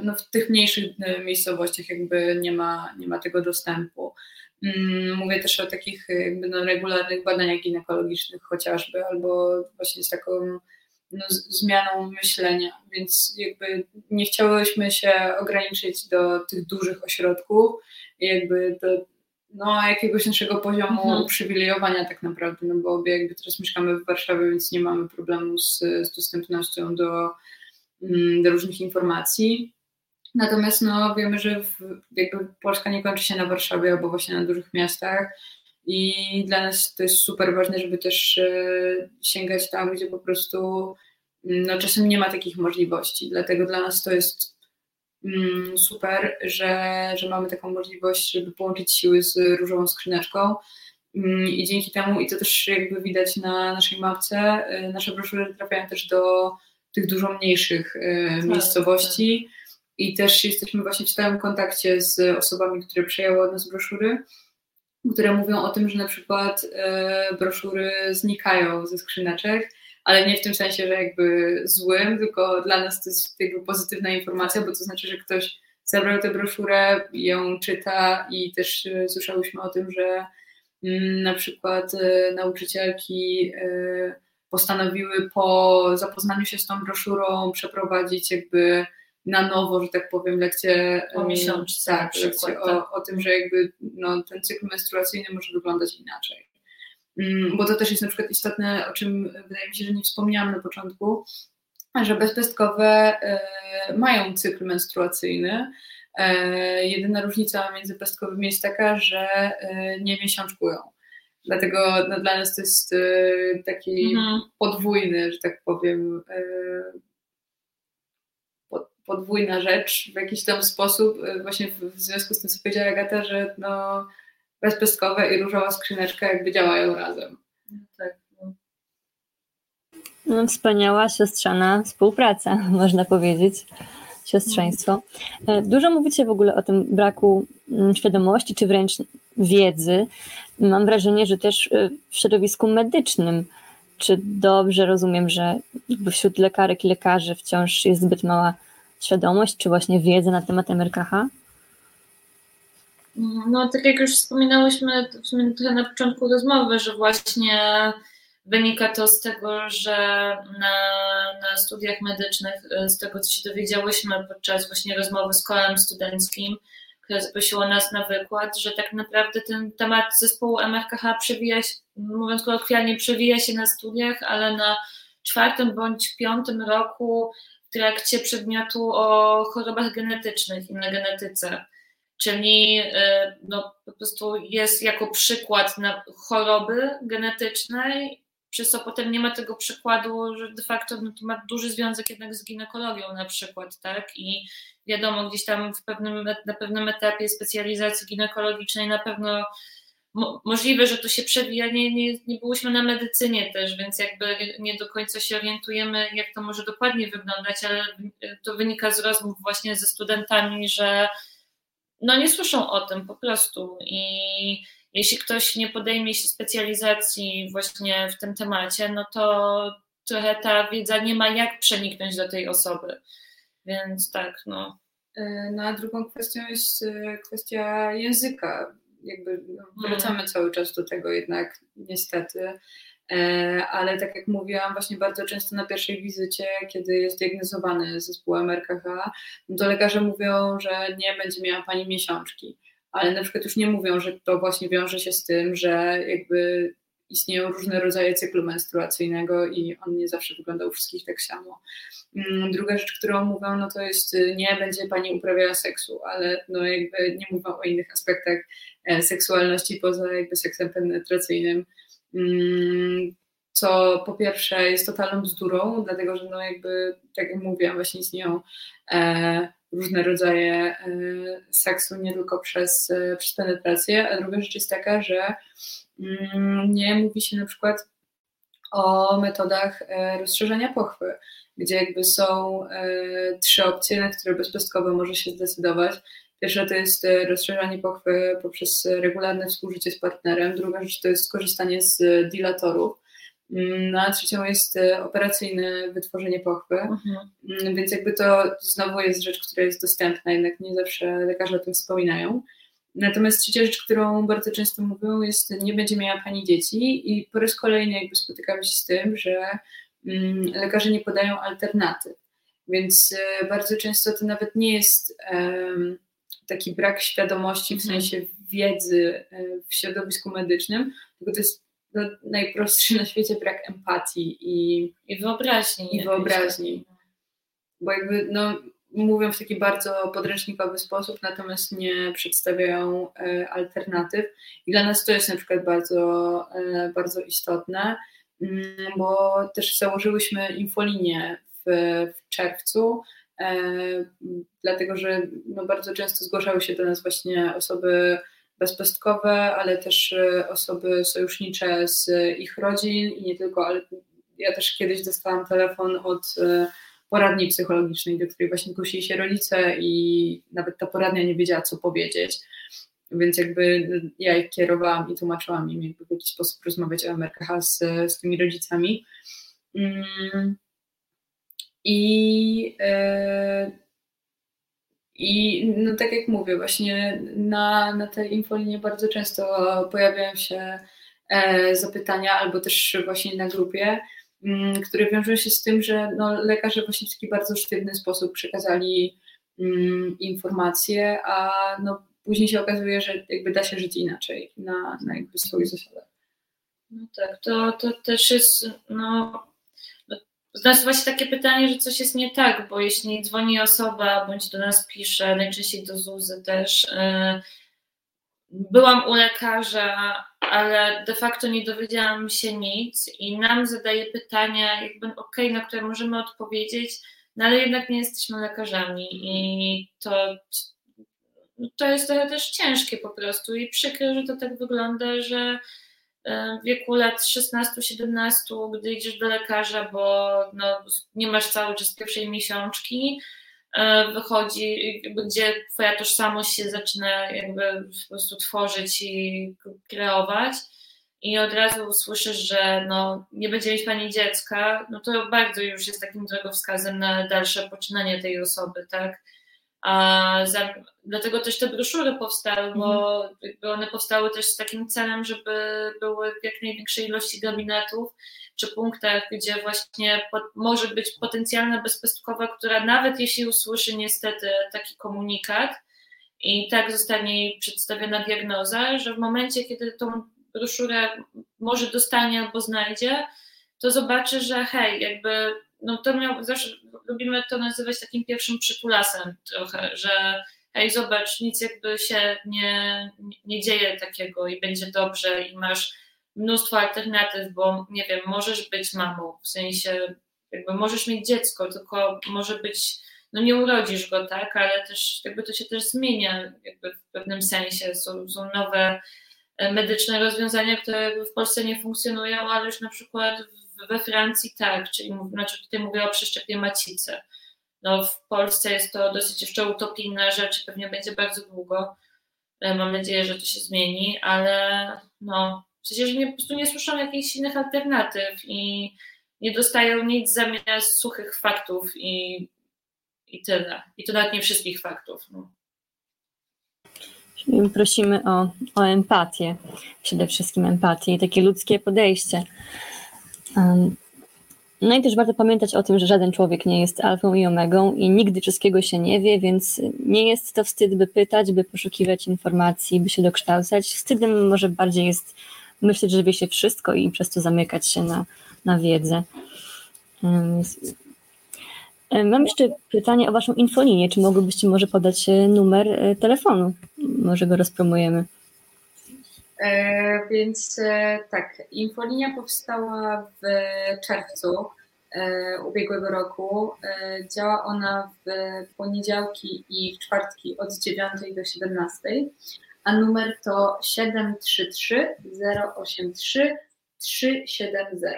no, w tych mniejszych y, miejscowościach jakby nie ma, nie ma tego dostępu. Mm, mówię też o takich jakby no, regularnych badaniach ginekologicznych chociażby, albo właśnie z taką no, zmianą myślenia, więc jakby nie chciałyśmy się ograniczyć do tych dużych ośrodków, jakby do no, jakiegoś naszego poziomu mhm. uprzywilejowania tak naprawdę, no bo obie jakby teraz mieszkamy w Warszawie, więc nie mamy problemu z, z dostępnością do, do różnych informacji. Natomiast no, wiemy, że w, jakby Polska nie kończy się na Warszawie albo właśnie na dużych miastach i dla nas to jest super ważne, żeby też e, sięgać tam, gdzie po prostu mm, no, czasem nie ma takich możliwości. Dlatego dla nas to jest Mm, super, że, że mamy taką możliwość, żeby połączyć siły z różową skrzyneczką. Mm, I dzięki temu, i to też jakby widać na naszej mapce, y, nasze broszury trafiają też do tych dużo mniejszych y, tak, miejscowości. Tak. I też jesteśmy właśnie w stałym kontakcie z osobami, które przejęły od nas broszury, które mówią o tym, że na przykład y, broszury znikają ze skrzyneczek ale nie w tym sensie, że jakby złym, tylko dla nas to jest jakby pozytywna informacja, bo to znaczy, że ktoś zabrał tę broszurę, ją czyta i też e, słyszałyśmy o tym, że mm, na przykład e, nauczycielki e, postanowiły po zapoznaniu się z tą broszurą przeprowadzić jakby na nowo, że tak powiem, lekcję o miesiączce, tak, lekcję o, tak. o tym, że jakby no, ten cykl menstruacyjny może wyglądać inaczej. Mm, bo to też jest na przykład istotne, o czym wydaje mi się, że nie wspomniałam na początku, że bezpestkowe e, mają cykl menstruacyjny. E, jedyna różnica między pestkowymi jest taka, że e, nie miesiączkują. Dlatego no, dla nas to jest taki mhm. podwójny, że tak powiem, podwójna rzecz w jakiś tam sposób, właśnie w związku z tym, co powiedziała Agata, że no, bezpestkowe i różowa skrzyneczka jakby działają razem. No, tak. No. No, wspaniała siostrzana współpraca, można powiedzieć, siostrzeństwo. E, dużo mówicie w ogóle o tym braku mm, świadomości, czy wręcz wiedzy. Mam wrażenie, że też e, w środowisku medycznym. Czy dobrze rozumiem, że wśród lekarek i lekarzy wciąż jest zbyt mała świadomość, czy właśnie wiedza na temat MRKH? No, tak jak już wspominałyśmy w sumie trochę na początku rozmowy, że właśnie wynika to z tego, że na, na studiach medycznych, z tego co się dowiedziałyśmy podczas właśnie rozmowy z kołem studenckim, które zaprosiło nas na wykład, że tak naprawdę ten temat zespołu MRKH przewija się, mówiąc kolokwialnie, przewija się na studiach, ale na czwartym bądź piątym roku w trakcie przedmiotu o chorobach genetycznych i na genetyce. Czyli y, no, po prostu jest jako przykład na choroby genetycznej, przez co potem nie ma tego przykładu, że de facto no, to ma duży związek jednak z ginekologią na przykład, tak? I wiadomo, gdzieś tam w pewnym, na pewnym etapie specjalizacji ginekologicznej na pewno mo, możliwe, że to się przewija, nie, nie, nie byłyśmy na medycynie też, więc jakby nie do końca się orientujemy, jak to może dokładnie wyglądać, ale to wynika z rozmów właśnie ze studentami, że no nie słyszą o tym po prostu i jeśli ktoś nie podejmie się specjalizacji właśnie w tym temacie, no to trochę ta wiedza nie ma jak przeniknąć do tej osoby. Więc tak, no. E, no a drugą kwestią jest e, kwestia języka. Jakby no, wracamy mm. cały czas do tego jednak niestety. E, ale tak jak mówiłam, właśnie bardzo często na pierwszej wizycie, kiedy jest diagnozowany zespół MRKH, to lekarze mówią, że nie będzie miała pani miesiączki, ale na przykład już nie mówią, że to właśnie wiąże się z tym, że jakby istnieją różne rodzaje cyklu menstruacyjnego i on nie zawsze wygląda u wszystkich tak samo. Mm, druga rzecz, którą mówią, no to jest nie będzie pani uprawiała seksu, ale no jakby nie mówią o innych aspektach e, seksualności poza jakby seksem penetracyjnym Mm, co po pierwsze jest totalną bzdurą, dlatego że no jakby, tak jak mówiłam, właśnie istnieją e, różne rodzaje e, seksu, nie tylko przez, e, przez penetrację, a druga rzecz jest taka, że mm, nie mówi się na przykład o metodach e, rozszerzenia pochwy, gdzie jakby są trzy opcje, na które bezpestkowo może się zdecydować. Pierwsza to jest rozszerzanie pochwy poprzez regularne współżycie z partnerem. Druga rzecz to jest korzystanie z dilatorów. Mm, no a trzecią jest e, operacyjne wytworzenie pochwy. Mhm. Mm, więc jakby to znowu jest rzecz, która jest dostępna, jednak nie zawsze lekarze o tym wspominają. Natomiast trzecia rzecz, którą bardzo często mówią, jest nie będzie miała pani dzieci i po raz kolejny jakby spotykamy się z tym, że mm, lekarze nie podają alternatyw. Więc e, bardzo często to nawet nie jest taki brak świadomości, w mhm. sensie wiedzy e, w środowisku medycznym, tylko to jest no, najprostszy na świecie brak empatii i, I wyobraźni. I wyobraźni. Bo jakby no, mówią w taki bardzo podręcznikowy sposób, natomiast nie przedstawiają e, alternatyw. I dla nas to jest na przykład bardzo, e, bardzo istotne, mm, bo też założyłyśmy infolinię w, w czerwcu, E, dlatego że no bardzo często zgłaszały się do nas właśnie osoby bezpestkowe, ale też e, osoby sojusznicze z ich rodzin i nie tylko, ale ja też kiedyś dostałam telefon od e, poradni psychologicznej, do której właśnie zgłosili się rodzice i nawet ta poradnia nie wiedziała, co powiedzieć. Więc jakby ja ich kierowałam i tłumaczyłam im jakby w jaki sposób rozmawiać o MRKH z, z tymi rodzicami. Mm. I, e, i no tak jak mówię, właśnie na, na tej infolinie bardzo często pojawiają się e, zapytania, albo też właśnie na grupie, mm, które wiążą się z tym, że no, lekarze właśnie w taki bardzo sztywny sposób przekazali mm, informacje, a no, później się okazuje, że jakby da się żyć inaczej na, na jakby swoich zasadach. No tak, to, to też jest no, Nasuwa się takie pytanie, że coś jest nie tak, bo jeśli dzwoni osoba bądź do nas pisze, najczęściej do Zuzy też, yy, byłam u lekarza, ale de facto nie dowiedziałam się nic i nam zadaje pytania, jakby ok, na które możemy odpowiedzieć, no ale jednak nie jesteśmy lekarzami i to, to jest trochę też ciężkie po prostu i przykre, że to tak wygląda, że e, w wieku lat 16-17, gdy idziesz do lekarza, bo no, nie masz cały czas pierwszej miesiączki, e, wychodzi, gdzie twoja tożsamość się zaczyna jakby po prostu tworzyć i kreować i od razu słyszysz, że no, nie będzie mieć pani dziecka, no to bardzo już jest takim drogowskazem na dalsze poczynanie tej osoby, tak? A za, dlatego też te broszury powstały, bo mhm. one powstały też z takim celem, żeby były w jak największej ilości gabinetów czy punktach, gdzie właśnie po, może być potencjalna bezpestkowa, która nawet jeśli usłyszy niestety taki komunikat i tak zostanie jej przedstawiona diagnoza, że w momencie, kiedy tą broszurę może dostanie albo znajdzie, to zobaczy, że hej, jakby, no to miał, zawsze lubimy to nazywać takim pierwszym przytulasem trochę, że hej, zobacz, nic jakby się nie, nie dzieje takiego i będzie dobrze i masz mnóstwo alternatyw, bo nie wiem, możesz być mamą, w sensie jakby możesz mieć dziecko, tylko może być, no nie urodzisz go, tak, ale też jakby to się też zmienia jakby w pewnym sensie, są, są nowe medyczne rozwiązania, które w Polsce nie funkcjonują, ale już na przykład we Francji tak, czyli znaczy tutaj mówię o przeszczepie macicy. No, w Polsce jest to dosyć jeszcze utopijna rzecz, pewnie będzie bardzo długo. E, mam nadzieję, że to się zmieni, ale no, przecież nie, po prostu nie słyszą jakichś innych alternatyw i nie dostają nic zamiast suchych faktów i, i tyle. I to nawet nie wszystkich faktów. No prosimy o, o empatię, przede wszystkim empatię i takie ludzkie podejście. No i też warto pamiętać o tym, że żaden człowiek nie jest alfą i omegą i nigdy wszystkiego się nie wie, więc nie jest to wstyd, by pytać, by poszukiwać informacji, by się dokształcać. Wstydem może bardziej jest myśleć, że wie się wszystko i przez to zamykać się na, na wiedzę. Mam jeszcze pytanie o Waszą infolinię. Czy mogłybyście może podać e, numer e, telefonu? Może go rozpromujemy. E, więc e, tak, infolinia powstała w czerwcu e, ubiegłego roku. Działa ona w poniedziałki i w czwartki od 9 do 17, a numer to 733 083 370.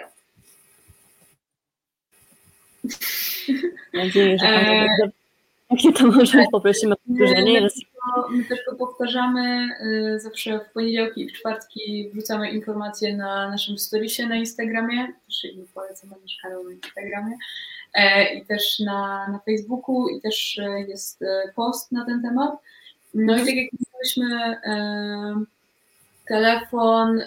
Mam nadzieję, że Pani Jakie to może poprosimy o powtórzenie? My, też to powtarzamy y, zawsze w poniedziałki i w czwartki wrzucamy informacje na naszym storiesie na Instagramie, też polecam na Instagramie e, i też na, na Facebooku i też e, jest e, post na ten temat. No i tak jak mówiliśmy, telefon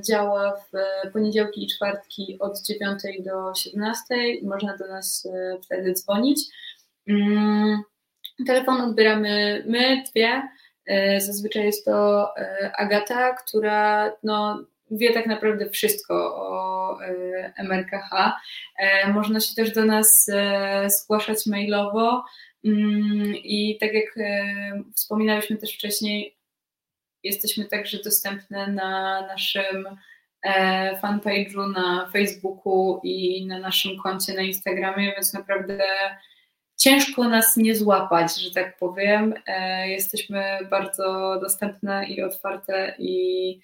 działa w poniedziałki i czwartki od 9 do 17, można do nas wtedy dzwonić. Telefon odbieramy my, dwie. E, zazwyczaj jest to e, Agata, która no, wie tak naprawdę wszystko o e, MRKH. Można się też do nas zgłaszać mailowo mm, i tak jak wspominaliśmy też wcześniej, jesteśmy także dostępne na naszym fanpage'u na Facebooku i na naszym koncie na Instagramie, więc naprawdę ciężko nas nie złapać, że tak powiem. E, jesteśmy bardzo dostępne i otwarte i,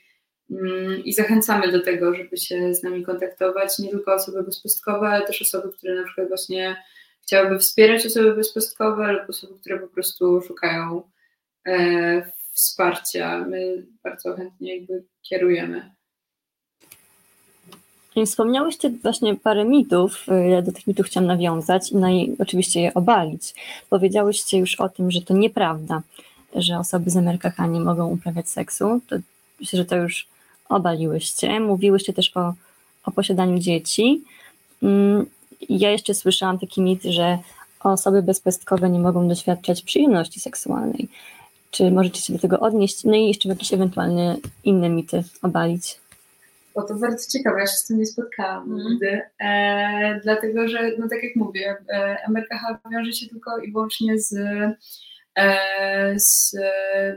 mm, i zachęcamy do tego, żeby się z nami kontaktować. Nie tylko osoby bezpustkowe, ale też osoby, które na przykład właśnie chciałyby wspierać osoby bezpustkowe lub osoby, które po prostu szukają e, wsparcia. My bardzo chętnie jakby kierujemy. Wspomniałyście właśnie parę mitów, y, ja do tych mitów chciałam nawiązać, no i oczywiście je obalić. Powiedziałyście już o tym, że to nieprawda, że osoby z MRKH nie mogą uprawiać seksu. To myślę, że to już obaliłyście. Mówiłyście też o, o posiadaniu dzieci. Mm, ja jeszcze słyszałam taki mit, że osoby bezpestkowe nie mogą doświadczać przyjemności seksualnej. Czy możecie się do tego odnieść? No i jeszcze jakieś ewentualne inne mity obalić? Bo to bardzo ciekawe, ja się z tym nie spotkałam mm. nigdy, e, dlatego że, no tak jak mówię, e, MRKH wiąże się tylko i wyłącznie z, e, z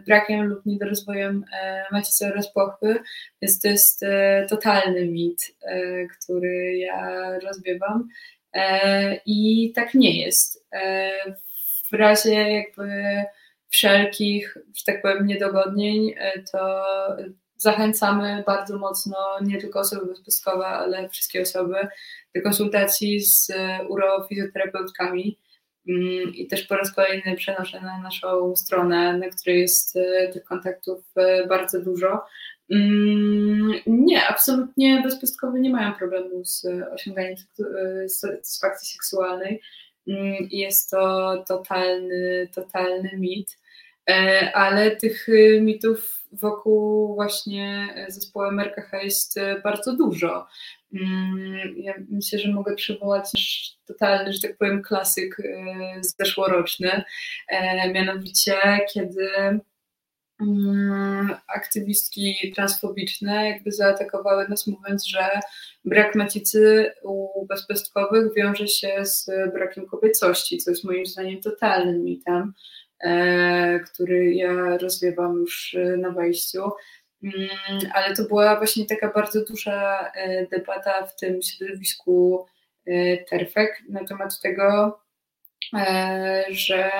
brakiem lub niedorozwojem e, macicy oraz pochwy, więc to jest e, totalny mit, e, który ja rozbiewam. I tak nie jest. W razie jakby wszelkich, że tak powiem, niedogodnień, to zachęcamy bardzo mocno nie tylko osoby bezpestkowe, ale wszystkie osoby do konsultacji z urofizjoterapeutkami. Mm, I też po raz kolejny przenoszę na naszą stronę, na której jest e, tych kontaktów e, bardzo dużo. Mm, nie, absolutnie bezpestkowe nie mają problemu z osiąganiem e, satysfakcji seksualnej. Mm, jest to totalny, totalny mit, ale tych mitów wokół właśnie zespołu MRKH jest bardzo dużo. Mm, ja myślę, że mogę przywołać totalny, że tak powiem, klasyk e, zeszłoroczny, e, mianowicie kiedy mm, aktywistki transfobiczne jakby zaatakowały nas mówiąc, że brak macicy u bezpestkowych wiąże się z brakiem kobiecości, co jest moim zdaniem totalnym mitem, e, który ja rozwiewam już na wejściu. Mm, ale to była właśnie taka bardzo duża e, debata w tym środowisku e, terfek na temat tego, e, że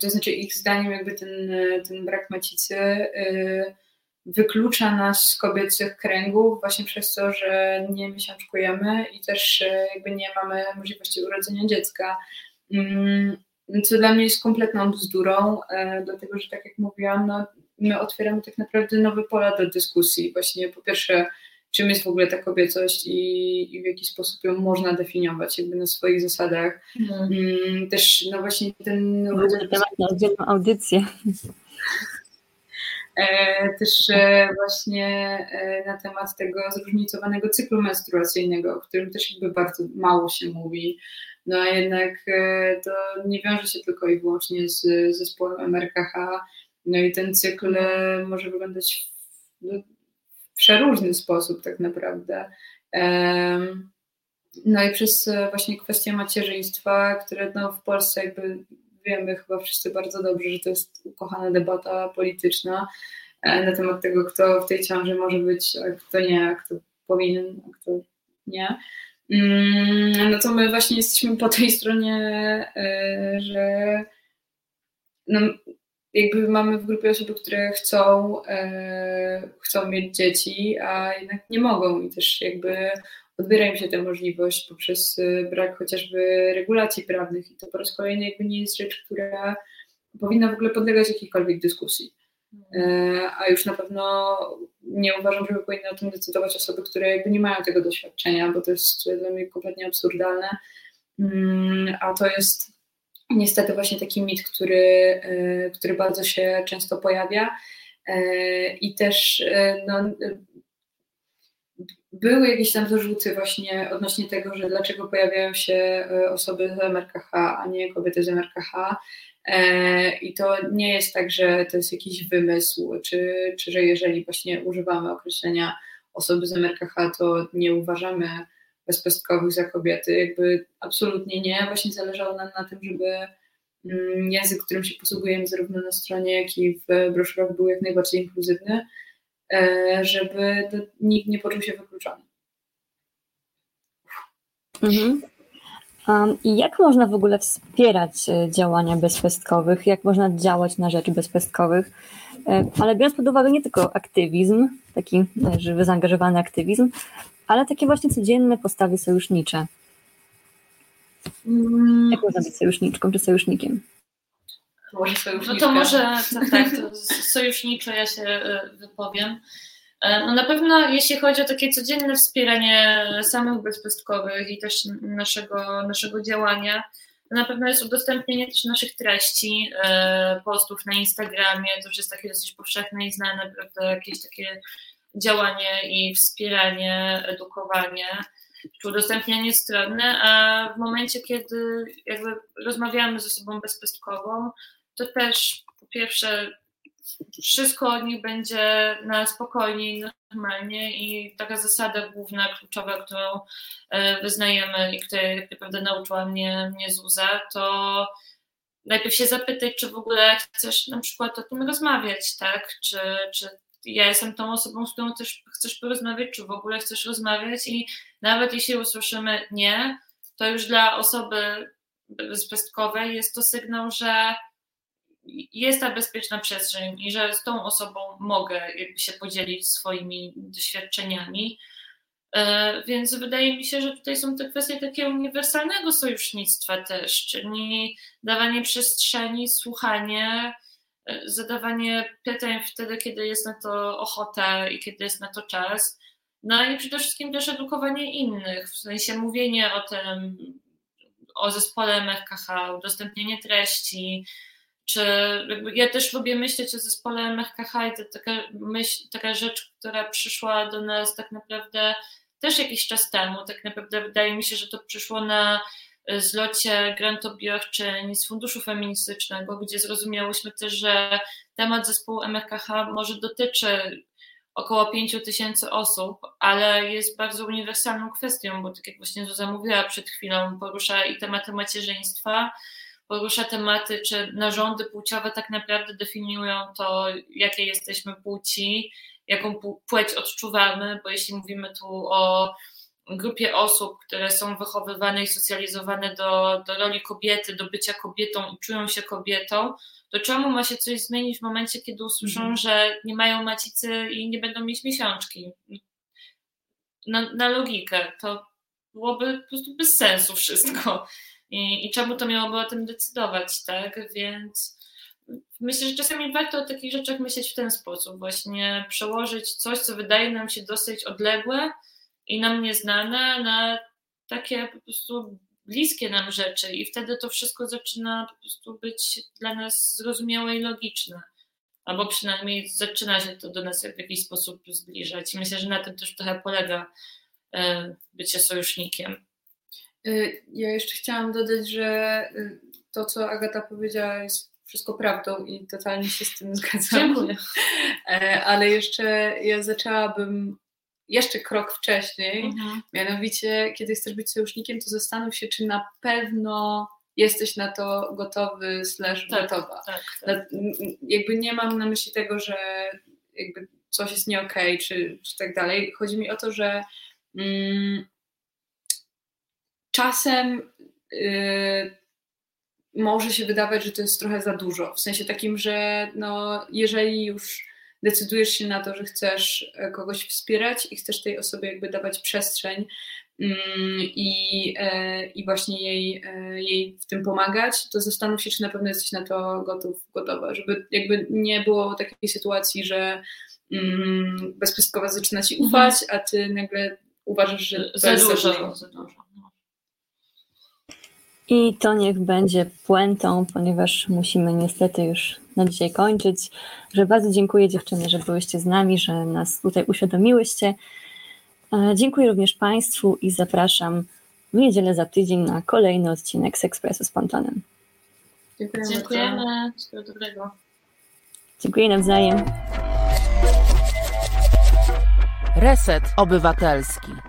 to znaczy ich zdaniem jakby ten, ten brak macicy wyklucza nas z kobiecych kręgów właśnie przez to, że nie miesiączkujemy i też jakby nie mamy możliwości urodzenia dziecka. Co dla mnie jest kompletną bzdurą, dlatego że tak jak mówiłam, no, my otwieramy tak naprawdę nowe pola do dyskusji. Właśnie po pierwsze, czym jest w ogóle ta kobiecość i, i w jaki sposób ją można definiować jakby na swoich zasadach. Mhm. Mm. Też no właśnie ten... Będzie temat na oddzielną audycję. E, też e, właśnie e, na temat tego zróżnicowanego cyklu menstruacyjnego, o którym też jakby bardzo mało się mówi. No a jednak to nie wiąże się tylko i wyłącznie z zespołem MRKH, no i ten cykl e, może wyglądać w, no, w przeróżny sposób tak naprawdę. No i przez e, właśnie kwestię macierzyństwa, które no w Polsce jakby wiemy chyba wszyscy bardzo dobrze, że to jest ukochana debata polityczna e, na temat tego, kto w tej ciąży może być, a kto nie, a kto powinien, a kto nie. Mm, no to my właśnie jesteśmy po tej stronie, że no, jakby mamy w grupie osoby, które chcą, e, chcą mieć dzieci, a jednak nie mogą i też jakby odbiera im się tę możliwość poprzez e, brak chociażby regulacji prawnych i to po raz kolejny jakby nie jest rzecz, która powinna w ogóle podlegać jakiejkolwiek dyskusji. E, a już na pewno nie uważam, żeby powinny o tym decydować osoby, które jakby nie mają tego doświadczenia, bo to jest dla mnie kompletnie absurdalne. Mm, a to jest niestety właśnie taki mit, który, e, który bardzo się często pojawia e, i też no, były jakieś tam zarzuty właśnie odnośnie tego, że dlaczego pojawiają się osoby z MRKH, a nie kobiety z MRKH. I to nie jest tak, że to jest jakiś wymysł, czy, czy że jeżeli właśnie używamy określenia osoby z MRKH, to nie uważamy bezpestkowych za kobiety. Jakby absolutnie nie. Właśnie zależało nam na tym, żeby mm, język, którym się posługujemy zarówno na stronie, jak i w broszurach był jak najbardziej inkluzywny, e, żeby nikt nie poczuł się wykluczony. Mhm. I jak można w ogóle wspierać e, działania bezpestkowych? Jak można działać na rzecz bezpestkowych? E, ale biorąc pod uwagę nie tylko aktywizm, taki żywy, zaangażowany aktywizm, ale takie właśnie codzienne postawy sojusznicze. Mm. Jak można być sojuszniczką czy sojusznikiem? Może no to może tak, tak to sojuszniczo ja się e, wypowiem. E, no na pewno jeśli chodzi o takie codzienne wspieranie samych bezpestkowych i też naszego, naszego działania, to na pewno jest udostępnienie też naszych treści, e, postów na Instagramie, to już jest takie dosyć powszechne i znane, prawda, jakieś takie działanie i wspieranie, edukowanie czy udostępnianie strony, a w momencie, kiedy jakby rozmawiamy ze sobą bezpestkową, to też po pierwsze wszystko niech będzie na spokojnie i normalnie i taka zasada główna, kluczowa, którą e, wyznajemy i której tak naprawdę nauczyła mnie, mnie Zuza, to najpierw się zapytać, czy w ogóle chcesz na przykład o tym rozmawiać, tak? Czy, czy ja jestem tą osobą, z którą też chcesz porozmawiać, czy w ogóle chcesz rozmawiać i nawet jeśli usłyszymy nie, to już dla osoby bezpestkowej jest to sygnał, że jest ta bezpieczna przestrzeń i że z tą osobą mogę jakby się podzielić swoimi doświadczeniami. E, więc wydaje mi się, że tutaj są te kwestie takiego uniwersalnego sojusznictwa też, czyli dawanie przestrzeni, słuchanie, e, zadawanie pytań wtedy, kiedy jest na to ochota i kiedy jest na to czas. No i przede wszystkim też edukowanie innych, w sensie mówienie o tym, o zespole MFKH, udostępnienie treści, czy ja też lubię myśleć o zespole MFKH i to taka, myśl, taka rzecz, która przyszła do nas tak naprawdę też jakiś czas temu. Tak naprawdę wydaje mi się, że to przyszło na zlocie grantobiorczyń z Funduszu Feministycznego, gdzie zrozumiałyśmy też, że temat zespołu MKH może dotyczy około 5 tysięcy osób, ale jest bardzo uniwersalną kwestią, bo tak jak właśnie Zuza mówiła przed chwilą, porusza i tematy macierzyństwa, porusza tematy, czy narządy płciowe tak naprawdę definiują to, jakie jesteśmy płci, jaką płeć odczuwamy, bo jeśli mówimy tu o grupie osób, które są wychowywane i socjalizowane do, do roli kobiety, do bycia kobietą i czują się kobietą, to czemu ma się coś zmienić w momencie, kiedy usłyszą, mhm. że nie mają macicy i nie będą mieć miesiączki? Na, na logikę to byłoby po prostu bez sensu wszystko. I, I czemu to miałoby o tym decydować, tak? Więc myślę, że czasami warto o takich rzeczach myśleć w ten sposób, właśnie przełożyć coś, co wydaje nam się dosyć odległe i nam nieznane, na takie po prostu bliskie nam rzeczy i wtedy to wszystko zaczyna po prostu być dla nas zrozumiałe i logiczne. Albo przynajmniej zaczyna się to do nas w jakiś sposób zbliżać. Myślę, że na tym też trochę polega e, bycie sojusznikiem. E, ja jeszcze chciałam dodać, że e, to, co Agata powiedziała, jest wszystko prawdą i totalnie się z tym zgadzam. Dziękuję. Ale jeszcze ja zaczęłabym jeszcze krok wcześniej, mhm. mianowicie kiedy chcesz być sojusznikiem, to zastanów się, czy na pewno jesteś na to gotowy, slash tak, gotowa. Tak, tak. Jakby nie mam na myśli tego, że jakby coś jest nie okej, okay, czy, czy tak dalej. Chodzi mi o to, że mm, czasem y, może się wydawać, że to jest trochę za dużo. W sensie takim, że no, jeżeli już decydujesz się na to, że chcesz e, kogoś wspierać i chcesz tej osobie jakby dawać przestrzeń mm, i, e, i właśnie jej, e, jej w tym pomagać, to zastanów się, czy na pewno jesteś na to gotów, gotowa, żeby jakby nie było takiej sytuacji, że mm, bezpestkowa zaczyna ci mhm. ufać, a ty nagle uważasz, że za dużo. Za dużo. Za dużo. I to niech będzie puentą, ponieważ musimy niestety już na dzisiaj kończyć. Że bardzo dziękuję dziewczyny, że byłyście z nami, że nas tutaj uświadomiłyście. E, dziękuję również Państwu i zapraszam w niedzielę za tydzień na kolejny odcinek z Ekspresu z Pontonem. Dziękujemy. Dziękujemy. Wszystkiego dobrego. Dziękuję nawzajem. Reset Obywatelski.